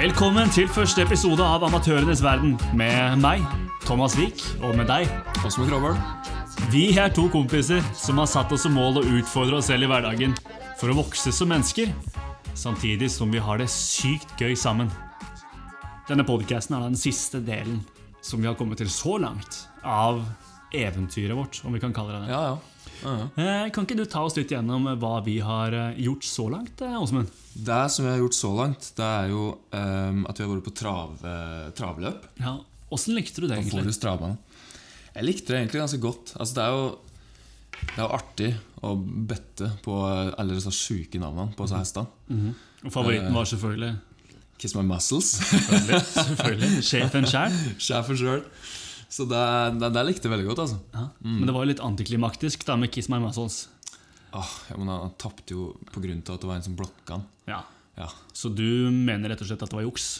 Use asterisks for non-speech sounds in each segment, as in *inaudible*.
Velkommen til første episode av Amatørenes verden med meg, Thomas Wiik, og med deg. Osmo Krabøl. Vi er to kompiser som har satt oss som mål å utfordre oss selv i hverdagen for å vokse som mennesker, samtidig som vi har det sykt gøy sammen. Denne podcasten er den siste delen som vi har kommet til så langt av eventyret vårt, om vi kan kalle det det. Ja, ja. Uh ja. Eh, Kan ikke du ta oss litt gjennom hva vi har eh, gjort så langt, eh, Åsmund? Det som vi har gjort så langt, det er jo um, at vi har vært på trav, eh, travløp. Ja, Åssen likte du det, På egentlig? Forus travbane. Jeg likte det egentlig ganske godt. Altså, det er jo det er artig å bette på alle disse sjuke navnene på disse hestene. Og favoritten var selvfølgelig Kiss my muscles. Selvfølgelig, selvfølgelig. Sjefen sjæl. *laughs* Sjefen sjøl. Så det, det, det likte jeg veldig godt, altså. Ja. Men det var jo litt antiklimaktisk da med Kiss My Muscles. Åh, ja, men Han tapte jo pga. at det var en som blokka han. Ja. Ja. Så du mener rett og slett at det var juks?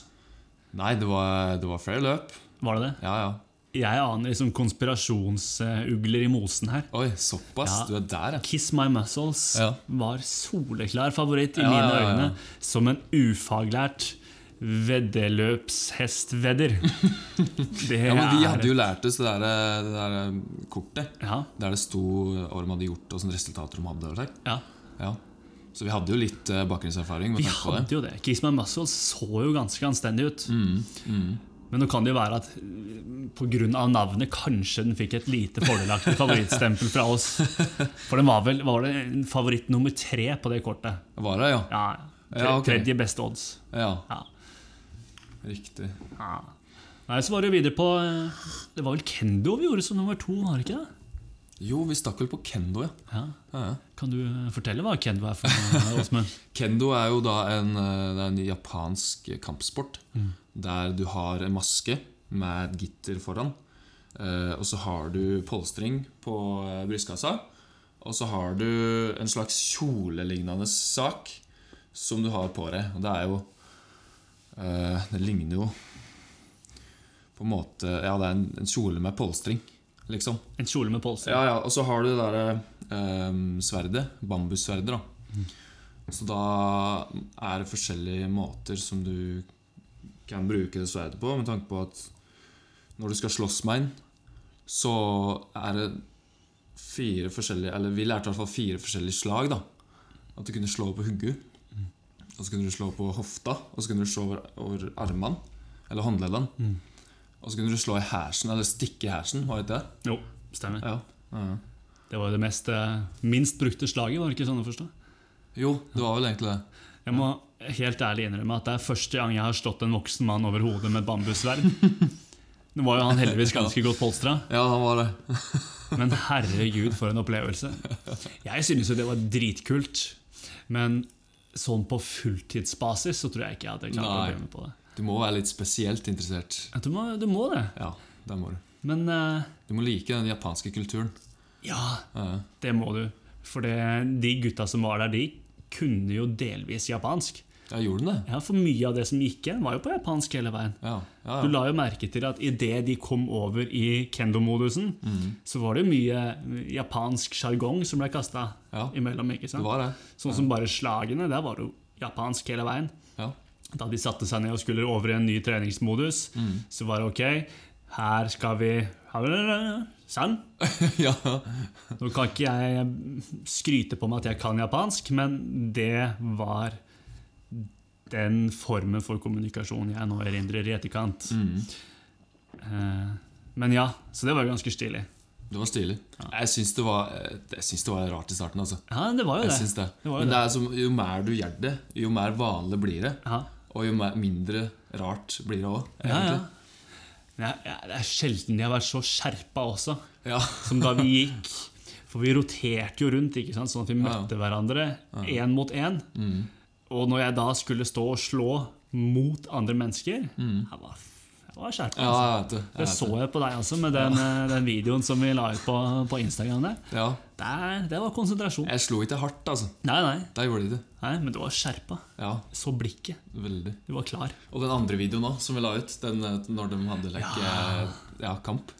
Nei, det var, det var flere løp. Var det det? Ja, ja. Jeg aner liksom konspirasjonsugler i mosen her. Oi, såpass? Ja. Du er der, ja. Kiss My Muscles Ja. var soleklar favoritt i mine øyne som en ufaglært veddeløpshestvedder. *laughs* Det Ja, men Vi hadde jo lært oss det der, det der kortet. ja, Der det sto hva de hadde gjort og sånne resultater de hadde. ja. Ja. Så vi hadde jo litt eh, bakgrunnserfaring. Vi hadde det. jo det. Kiss My Muscles så jo ganske anstendig ut. Mm, Men nå kan det jo være at pga. navnet kanskje den fikk et lite fordelaktig favorittstempel fra oss. For den var vel var det favoritt nummer tre på det kortet. Var det, ja? Ja, tre, Ja, ok. Tredje beste odds. Ja, Ja. Riktig. Ja. Nei, Så var det jo videre på eh, Det var vel Kendo vi gjorde som nummer to, var det ikke det? Jo, vi stakk vel på kendo, ja. Ja. ja. ja. Kan du eh, fortelle hva Kendo er for *laughs* Åsmund? Kendo er jo da en, eh, er en japansk kampsport. Der du har en maske med et gitter foran. Eh, og så har du polstring på eh, brystkassa. Og så har du en slags kjolelignende sak som du har på deg. Og det er jo eh, Det ligner jo på en måte Ja, det er en, en kjole med polstring, liksom. En kjole med polster. Ja, ja, og så har du det derre eh, sverdet. Bambussverdet, da. Så da er det forskjellige måter som du kan bruke det sverdet på, med tanke på at når du skal slåss med en, så er det fire forskjellige Eller vi lærte i hvert fall fire forskjellige slag, da. At du kunne slå på hodet, og så kunne du slå på hofta, og så kunne du slå over, over armene, eller håndleddene. Og så kunne du slå i hersen, eller stikke i hersen, var det ikke det? Jo, stemmer. Ja. ja. Det var det mest, eh, minst brukte slaget, var det ikke sånn å forstå? Jo, det var vel egentlig det. Jeg må helt ærlig innrømme at det er første gang jeg har slått en voksen mann over hodet med et bambussverd. *laughs* Nå var jo han heldigvis ganske godt polstra, Ja, han var det. *laughs* men herregud, for en opplevelse. Jeg synes jo det var dritkult, men sånn på fulltidsbasis så tror jeg ikke jeg hadde klart å med på det. Du må være litt spesielt interessert. Du må, du må det, Ja, det må du. men uh, Du må like den japanske kulturen. ja, Ja. det må du. For det, de gutta som var der, de kunne jo delvis japansk. Ja, gjorde den det? Ja, For mye av det som gikk igjen, var jo på japansk hele veien. Ja. ja, Du la jo merke til at idet de kom over i kendo-modusen, så var det jo mye japansk sjargong som ble kasta Ja, imellom. ikke Det var det. Sånn som bare slagene, der var det jo japansk hele veien. Ja. Da de satte seg ned og skulle over i en ny treningsmodus, så var det ok, her skal vi Sann? *laughs* ja. Nå kan ikke jeg skryte på meg at jeg kan japansk, men det var den formen for kommunikasjon jeg nå erindrer i etterkant. Mm. Men ja, så det var jo ganske stilig. Det var stilig. Jeg syns det, var- det var rart i starten, altså. Ja, det var jo Jeg det. det. Det var jo Men det det. er som, jo mer du gjør det, jo mer vanlig blir det. Ja, Og jo mindre rart blir det òg, ja, ja. Det er sjelden de har vært så skjerpa også, Ja. *laughs* som da vi gikk. For vi roterte jo rundt, ikke sant? sånn at vi møtte hverandre én mot én. Mm. Og når jeg da skulle stå og slå mot andre mennesker Mm. jeg, var, var skjerpa. Altså. Ja, det. Det så jeg på deg også, med den, ja. den videoen som vi la ut på, på Instagram. der. Ja. Der, Det var konsentrasjon. Jeg slo ikke hardt, altså. Nei, nei, Der gjorde de det. nei, men du var skjerpa. Ja, Så blikket. veldig. Du var klar. Og den andre videoen òg, som vi la ut, den eh, når de hadde like, Ja. ja, kamp.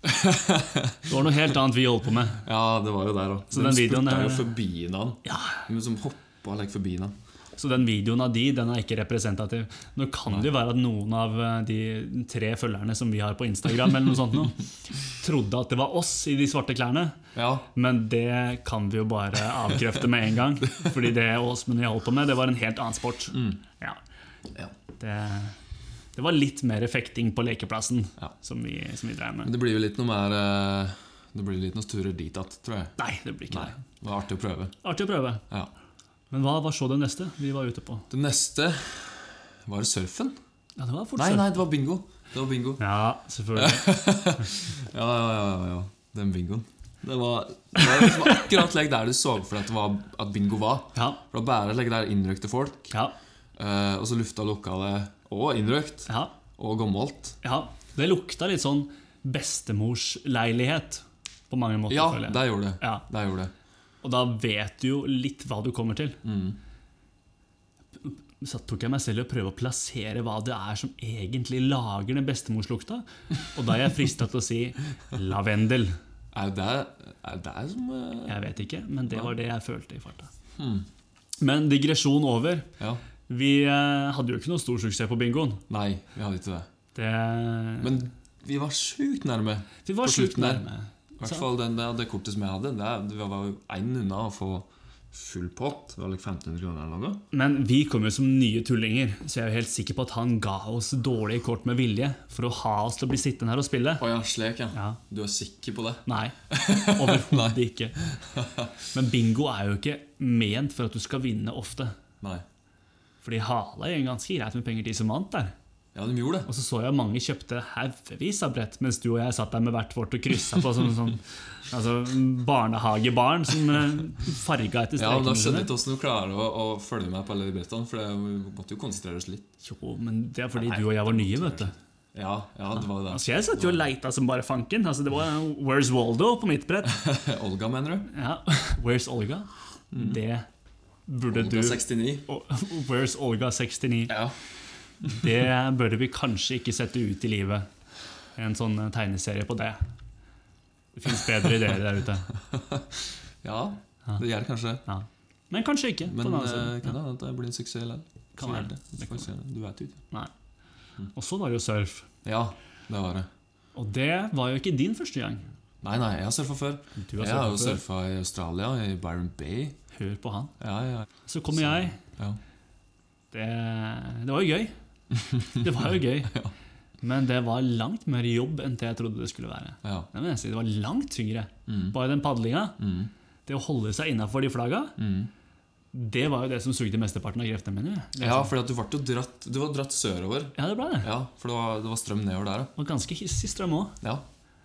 Det var noe helt annet vi holdt på med. Ja, det var jo der òg. Så De den videoen spurta er- jo forbi en annen Ja, som hoppa like forbi han. Så den videoen av de, den er ikke representativ. Nå kan det jo være at noen av eh, de tre følgerne som vi har på Instagram, eller noe sånt noe, *laughs* trodde at det var oss i de svarte klærne. Ja, Men det kan vi jo bare avkrefte med en gang. Fordi det Åsmund og jeg holdt på med, det var en helt annen sport. Ja, ja. det, det var litt mer fekting på lekeplassen Ja. som, vi, som vi drev Men med. det blir jo litt noe mer eh, Det blir litt noen turer dit igjen, tror jeg. Nei, det blir ikke Nei, det. Det var artig å prøve. Artig å prøve. Ja. Men hva var så det neste vi var ute på? Det neste Var det surfen? Ja, det var fort Nei, surfen. nei, det var bingo. Det var bingo. Ja, selvfølgelig. *laughs* Ja, ja, ja, ja, ja. Den bingoen. Det var, det var liksom akkurat legg der du så for deg at, det var, at bingo var. Ja, For å bære bare like der innrøkte folk, ja, eh, og så lufta lokalet og innrøkt ja. og gammelt. ja. Det lukta litt sånn bestemorsleilighet på mange måter, Ja, føler jeg. det gjorde det. Ja. Det gjorde det. Og da vet du jo litt hva du kommer til. Mm. Så tok jeg meg selv i å prøve å plassere hva det er som egentlig lager den bestemorslukta. Og da er jeg frista til å si lavendel. Er det er det som uh... Jeg vet ikke, men det var det jeg følte i farta. Mm. Men digresjon over. Ja. Vi eh, hadde jo ikke noe stor suksess på bingoen. Nei, vi hadde ikke det. Det, Men vi var sjukt nærme. vi var sjukt nærme. I hvert fall den, det, det kortet som jeg hadde. Det, var jo én unna å få full pott. Det var like 1500 kroner eller noe. Men vi kom jo som nye tullinger, så jeg er jo helt sikker på at han ga oss dårlige kort med vilje for å ha oss til å bli sittende her og spille. Oh ja, slik, ja. Ja. Du er sikker på det? Nei, *laughs* overhodet ikke. Men bingo er jo ikke ment for at du skal vinne ofte. Nei. Fordi Hala en ganske greit med penger til som vant der. Ja, de gjorde det. Og så så jeg mange kjøpte haugevis av brett, mens du og jeg satt der med hvert vårt og kryssa på som sånn *laughs* altså, barnehagebarn som eh, farga etter Ja, Da skjønner jeg ikke hvordan du klarer å, å følge med på alle de brettene. For vi måtte jo konsentrere oss litt. Jo, men det er fordi du og jeg var nye, vet du. Ja, ja det var det. Altså, jeg satt jo og leita som bare fanken. Altså, det var Where's Waldo på mitt brett. *laughs* Olga, mener du? Ja, *laughs* Where's Olga? Det burde Olga du 69. Where's Olga 69? Ja. Det burde vi kanskje ikke sette ut i livet. En sånn eh, tegneserie på det. Det fins bedre ideer der ute. *laughs* ja, det gjør det kanskje. Ja. Men kanskje ikke. på Men den eh, kan det hende det blir en suksess likevel. Kan være. det. Det Du kan vet jo ikke. Nei. Og så var det jo surf. Ja, det var det. Og det var jo ikke din første gang. Nei, nei, jeg har surfa før. Har Jeg har jo surfa i Australia, i Byron Bay. Hør på han. Ja, ja. Så kommer jeg. ja. Det, det var jo gøy. *laughs* Det var jo gøy. Men det var langt mer jobb enn det jeg trodde det skulle være. ja. Det, si. det var langt tyngre. Mm. Bare den padlinga, Mm. det å holde seg innafor de flagga, Mm. det var jo det som sugde mesteparten av kreftene mine. Ja, fordi at du ble jo dratt Du var dratt sørover. ja, det ble det. Ja, For det var, det var strøm nedover der. Og ganske hissig strøm òg. Ja.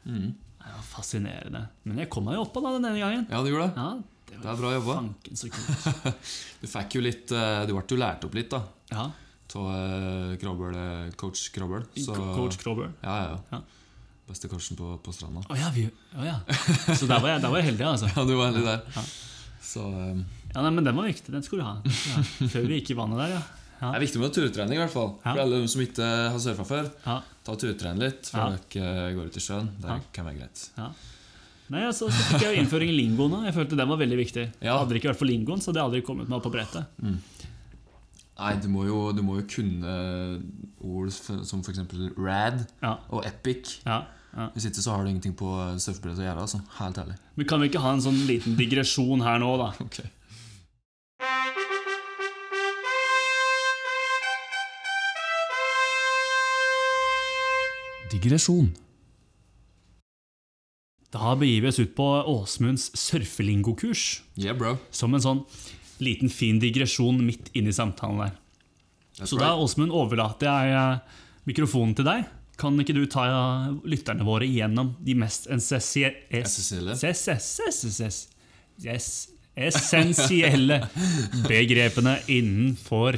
Det var fascinerende. Men jeg kom meg jo opp av den ene gangen. ja, du gjorde det. Ja, det Det er bra jobba. *laughs* Du fikk jo litt eh, Du ble jo lært opp litt, da. Ja, Av eh, Krabbel, eh, coach Krabbel. Så, Coach Krober. Ja, ja, Ja. Beste coachen på, på stranda. Å ja, oh, ja. Så der var, jeg, der var jeg heldig, altså. *laughs* Ja, du var heldig der. Ja. Så um. Ja, nei, Men den var viktig. Den skulle du ha. Ja, før vi gikk i vannet der, ja. Det er viktig med turtrening, i hvert fall. Ja. For alle som ikke har surfa før. ja. Ta turtrening litt før dere går ut i sjøen. Det Ja. kan være greit. Nei, altså, Så fikk jeg jo innføring i lingoen. da. Jeg følte den var veldig viktig. Ja. Hadde det ikke vært for lingoen, så hadde jeg aldri kommet meg opp på brettet. Nei, du må jo, du må jo kunne ord som f.eks. rad Ja, og epic. ja, ja. Hvis ikke så har du ingenting på surfebrettet å gjøre. altså. Helt ærlig. Men kan vi ikke ha en sånn liten digresjon her nå, da? *laughs* Ok. Digresjon. Da begir vi oss ut på Åsmunds surfelingokurs. Yeah, bro. Som en sånn liten fin digresjon midt inni samtalen der. That's Så da. Åsmund, overlater jeg eh, mikrofonen til deg. Kan ikke du ta lytterne våre gjennom de mest Essensielle. es- es- es- es- es- essensielle *laughs* begrepene innenfor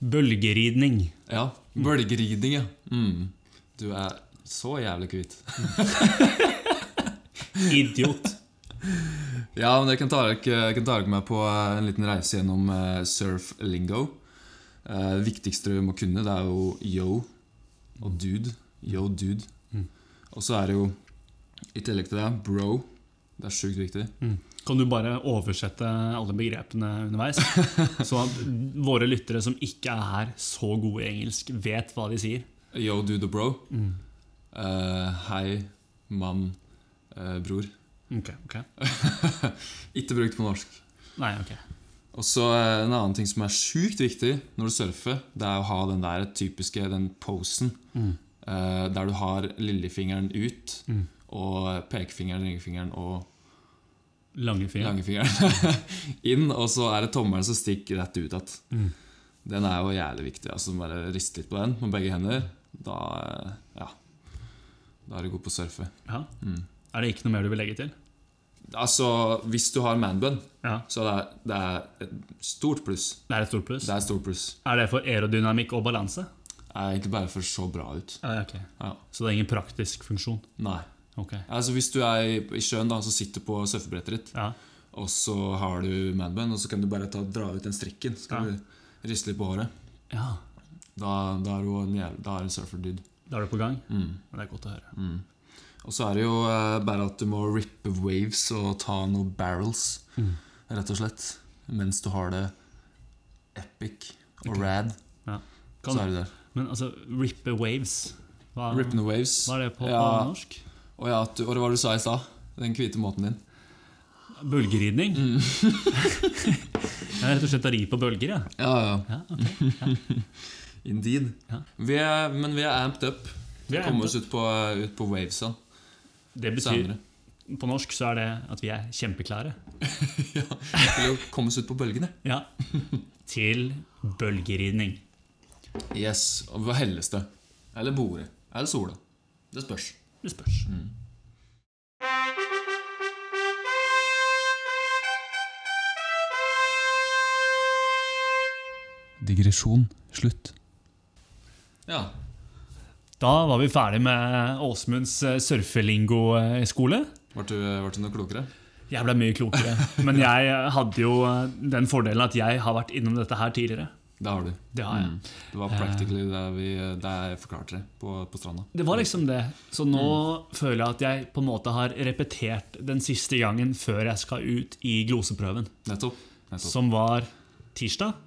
bølgeridning? Ja, bølgeridning, ja. Mm. Du er så jævlig hvit. *laughs* Idiot. Ja, men jeg kan ta dere, med på eh, en liten reise gjennom eh, surf lingo. Eh, det viktigste du må kunne, det er jo yo og dude. Yo, dude. Mm. Og så er det jo, i tillegg til det, bro. Det er sjukt viktig. Kan du bare oversette alle begrepene underveis? *laughs* Sånn at våre lyttere som ikke er så gode i engelsk, vet hva de sier. Yo, dude og bro. Eh, hei, mann, uh, bror. Ok, ok. *laughs* Ikke brukt på norsk. Nei, ok. Og så eh, En annen ting som er sjukt viktig når du surfer, det er å ha den der typiske den posen. eh, der du har lillefingeren ut, og pekefingeren, ringefingeren og Langefingeren. langefingeren *laughs* inn. Og så er det tommelen som stikker rett ut igjen. Den er jo jævlig viktig. altså Bare riste litt på den med begge hender. Da, eh, ja, da er du god på å surfe. Ja. Er det ikke noe mer du vil legge til? Altså, Hvis du har manbun, Ja. så er det, det er et stort pluss. Det er et stort pluss. Det er et stort pluss. Er det for aerodynamikk og balanse? Det er egentlig bare for å se bra ut. Ja, ok. Ja. Så det er ingen praktisk funksjon? Nei. Ok. Altså Hvis du er i, sjøen da, så sitter på surfebrettet ditt, Ja. og så har du manbun, og så kan du bare ta, dra ut den strikken. Så kan Ja. du riste litt på håret. ja. Da, da er du en, da er en surfer-dude. Da er du på gang? Mm. Det er godt å høre. Og så er det jo eh, bare at du må rippe waves og ta noen barrels, rett og slett. Mens du har det epic og okay. rad, Ja. så er du der. men altså, rippe waves hva, Ripping waves. hva er det på, Ja. på norsk? Og ja, du, og det var det du sa i stad. Den hvite måten din. Bølgeridning? Mm. *laughs* jeg er rett og slett å ri på bølger, ja. Ja, ja. ja ok. *laughs* Indeed. Ja. Vi er, men vi er amped up. Vi vi kommer oss ut på, ut på wavesa Det betyr senere. På norsk så er det at vi er kjempeklare. *laughs* ja, Til å komme oss ut på bølgene. Ja. Til bølgeridning. Yes. Og hva helles det? Eller bordet? Eller sola? Det spørs. Det spørs. Digresjon. Slutt. Ja. Da var vi ferdig med Åsmunds eh, surfelingo-skole. Ble du, du noe klokere? Jeg ble mye klokere. Men jeg eh, hadde jo eh, den fordelen at jeg har vært innom dette her tidligere. Det har du. Det har jeg. Mm. Det var practically det, vi, det jeg forklarte deg på, på stranda. Det var liksom det. Så nå føler jeg at jeg på en måte har repetert den siste gangen før jeg skal ut i gloseprøven. Nettopp. Nettopp. Som var tirsdag.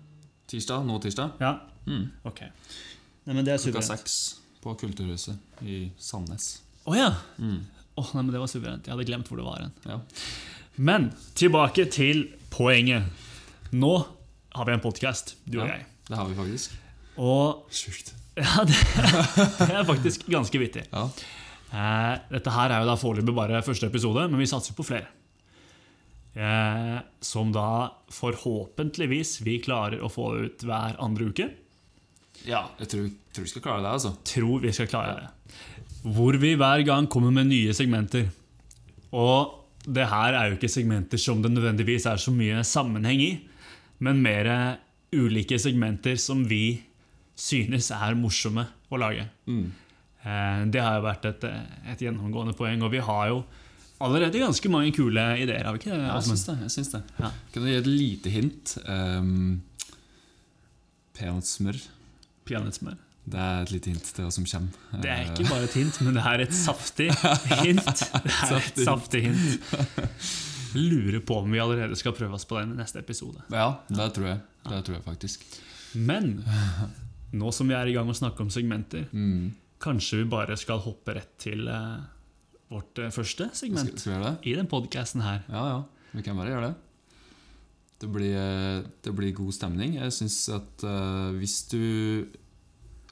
Tirsdag, nå tirsdag. Ja. Mm. Ok. Nei, men det er Klokka seks på Kulturhuset i Sandnes. Å ja! Mm. Oh, nei, men Det var suverent. Jeg hadde glemt hvor det var hen. Ja. Men tilbake til poenget. Nå har vi en podkast, du og Ja. jeg. Det har vi faktisk. Og Sjukt. *laughs* ja, det, det er faktisk ganske vittig. Ja. Eh, dette her er jo da foreløpig bare første episode, men vi satser på flere. Eh, som da forhåpentligvis vi klarer å få ut hver andre uke. Ja. Jeg tror, tror vi skal klare det, altså. Tror vi skal klare det. Hvor vi hver gang kommer med nye segmenter. Og det her er jo ikke segmenter som det nødvendigvis er så mye sammenheng i, men mer ulike segmenter som vi synes er morsomme å lage. Mm. Eh, Det har jo vært et, et gjennomgående poeng, og vi har jo allerede ganske mange kule ideer. har vi ikke det? Ja, jeg syns det. Jeg syns det. Ja. Kan du gi et lite hint? Um, Peanøttsmør. Peanøttsmør. Det er et lite hint til hva som kommer. Det er ikke bare et hint, men det er et saftig hint. Det er et saftig hint. Lurer på om vi allerede skal prøve oss på den i neste episode. Ja, det tror jeg. Det tror jeg faktisk. Men nå som vi er i gang med å snakke om segmenter, Mm. kanskje vi bare skal hoppe rett til eh, vårt eh, første Skal, segment skal det? i den podkasten her. Ja, ja. Vi kan bare gjøre det. Det blir, eh, det blir god stemning. Jeg syns at uh, hvis du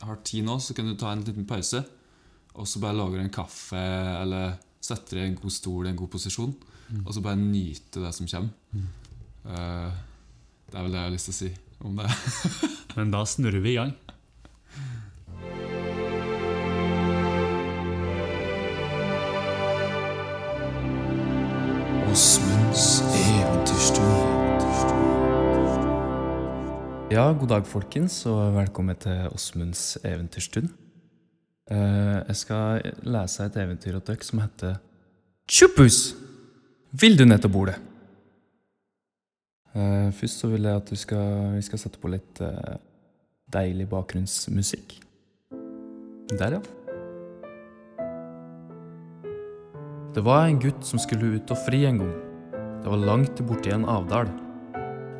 har tid nå, så kan du ta en liten pause. Og så bare lage deg en kaffe, eller sette deg i en god stol i en god posisjon. Og så bare nyte det som kommer. Eh, det er vel det jeg har lyst til å si om det. *laughs* Men da snurrer vi i gang. Osmunds eventyrstue. Ja, god dag folkens, og velkommen til Åsmunds eventyrstund. Eh, jeg skal lese et eventyr av dere som heter Tjuppus! Vil du ned til bordet? Eh, først så vil jeg at skal, vi skal sette på litt eh, deilig bakgrunnsmusikk. Der, ja. Det var en gutt som skulle ut og fri en gang. Det var langt borti en avdal.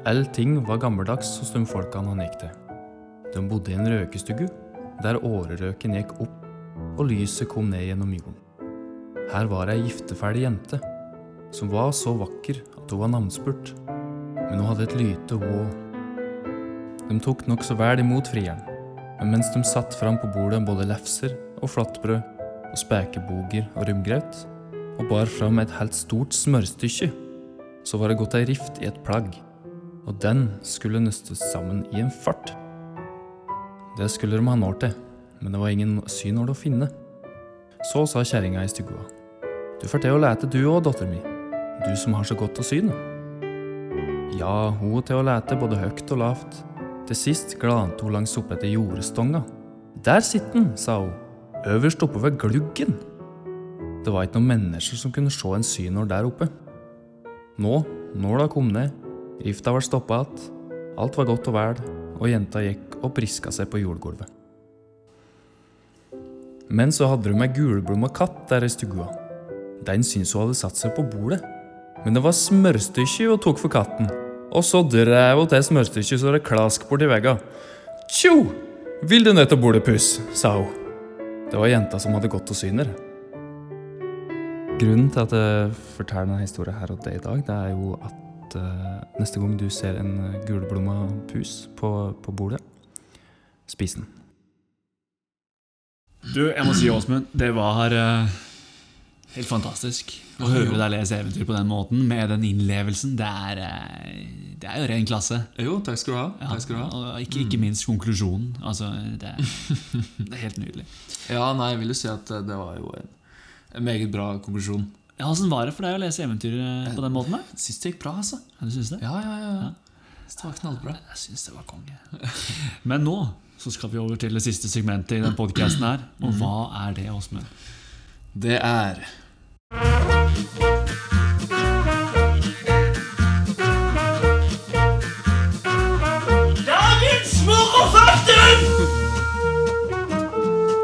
All ting var gammeldags hos de folkene han gikk til. De bodde i en røkestugu, der årerøken gikk opp og lyset kom ned gjennom jorden. Her var ei gifteferdig jente, som var så vakker at hun var navnspurt. Men hun hadde et lyte, hun òg. De tok nokså vel imot frieren, men mens de satt fram på bordet både lefser og flatbrød og spekeboger og rømgraut, og bar fram et helt stort smørstykke, så var det gått ei rift i et plagg, og den skulle nøstes sammen i en fart. Det skulle de ha når til, men det var ingen synål å finne. Så sa kjerringa i stygua. Du får til å lete du òg, datter mi, du som har så godt å syne. Ja, hun til å lete både høgt og lavt. Til sist glante hun langs oppe etter jordstonga. Der sitter den, sa hun, øverst oppe ved gluggen. Det var ikke noen mennesker som kunne se en synål der oppe. Nå, nåla kom ned, rifta var stoppa att, alt var godt og vel, og jenta gikk og priska seg på jordgulvet. Men så hadde hun ei gulblomma katt der i stua. Den syntes hun hadde satt seg på bordet. Men det var smørstykke hun tok for katten, og så drev hun til smørstykket så det klask borti vegga. Tjo! Vil du ned til bordet, puss? sa hun. Det var jenta som hadde gått og syner. Grunnen til at jeg forteller denne historien her og det i dag, det er jo at eh, neste gang du ser en gulblomma pus på, på bordet, spis den. Du, jeg må si, Åsmund, det var uh, helt fantastisk å høre deg lese eventyr på den måten, med den innlevelsen. Det er, uh, det er jo ren klasse. Jo, takk skal du ha. Ja, Takk skal du ha. og ikke, ikke minst konklusjonen. Altså, det, er, det er helt nydelig. Ja, nei, jeg vil jo si at eh, det var jo en, en meget bra konklusjon. Ja, Åssen var det for deg å lese eventyr på den måten? Jeg Syns det gikk bra, altså. Ja, du synes det? Ja, ja, ja. ja. Det var knallbra. Jeg syns det var konge. *laughs* Men nå så skal vi over til det siste segmentet i den podkasten her. Og hva er det, Åsmund? Det er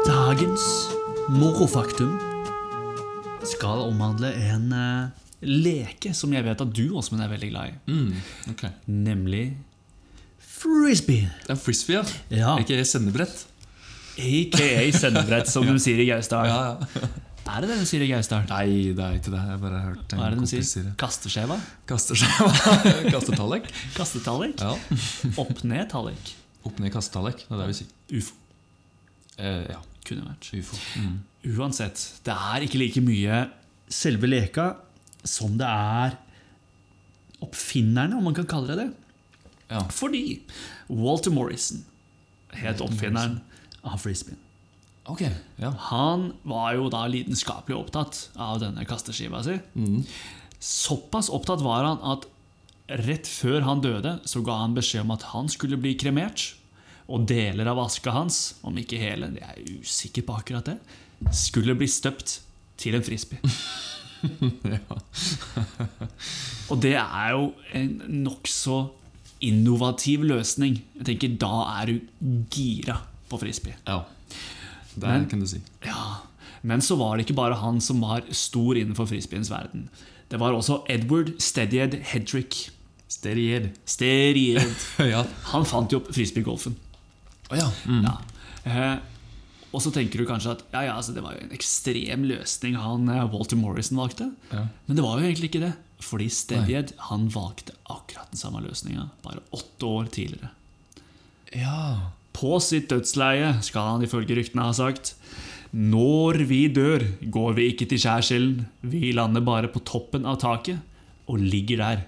Dagens morofaktum skal omhandle en uh, leke som jeg vet at du, Åsmund, er veldig glad i. mm, okay. Nemlig frisbee. Det er frisbee, ja. Ja. Ikke sendebrett. Aka sendebrett, som *laughs* de sier i Gausdal. Ja, ja. Er det det de sier i Gausdal? Nei, det er ikke det. Jeg har bare hørt en Hva er det de sier? Kasteskjeva? Kasteskjeva. Kastetallek. *laughs* Kastetallek. Ja. Opp ned tallek. Opp ned kastetallek. Det er det vi sier. Ufo. Eh, ja. Kunne vært. Ufo. Mm. Uansett, det er ikke like mye selve leka som det er oppfinnerne, om man kan kalle det det. Ja. Fordi Walter Morrison het oppfinneren av frisbeen. Okay, Ja. Han var jo da lidenskapelig opptatt av denne kasteskiva si. Mm. Såpass opptatt var han at rett før han døde, så ga han beskjed om at han skulle bli kremert. Og deler av aska hans, om ikke hele, jeg er usikker på akkurat det, skulle bli støpt til en frisbee. *laughs* *laughs* og det er jo en nokså innovativ løsning. Jeg tenker Da er du gira på frisbee. ja. Det Men- kan du si. Ja, Men så var det ikke bare han som var stor innenfor frisbeens verden. Det var også Edward Steadied Hedrick. Stereed. Steadied. *laughs* ja. Han fant jo opp frisbeegolfen. Oh, ja. Mm. Ja. Og så tenker du kanskje at ja, ja, altså, det var jo en ekstrem løsning han eh, Walter Morrison valgte. Ja. Men det var jo egentlig ikke det. Fordi Stevied han valgte akkurat den samme løsninga bare åtte år tidligere. ja. På sitt dødsleie skal han ifølge ryktene ha sagt Når vi dør, går vi ikke til skjærsilden. Vi lander bare på toppen av taket og ligger der.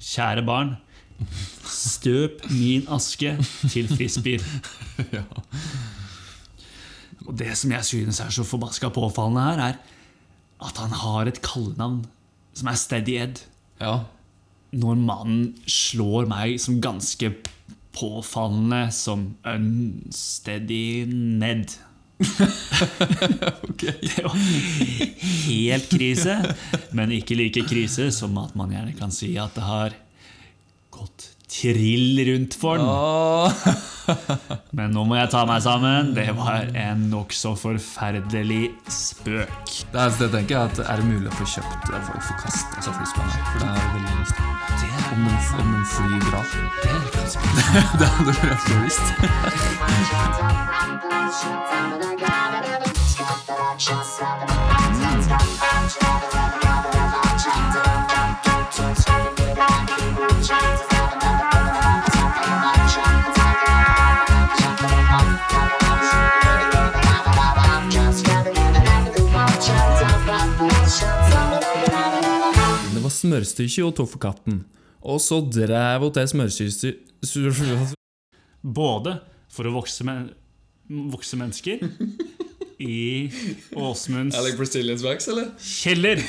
Kjære barn, støp min aske til frisbeer. *laughs* ja. Og det som jeg synes er så forbaska påfallende her, er at han har et kallenavn som er Steady Ed. Ja. Når mannen slår meg som ganske påfallende som Unsteady Ned. *laughs* Det var helt krise, men ikke like krise som at man gjerne kan si at det har gått trill rundt for den. Åh. *laughs* *laughs* Men nå må jeg ta meg sammen. Det var en nokså forferdelig spøk. Det er, det tenker jeg at Er det mulig å få kjøpt det for, for kast altså flyspennene? For det er veldig lyst. Om de, om de flyr bra. Det er *laughs* hadde vært så visst. Det var smørstykke og for katten. Og så drev hun til smørstykket Både for å vokse, men, vokse mennesker i Åsmunds wax, eller? kjeller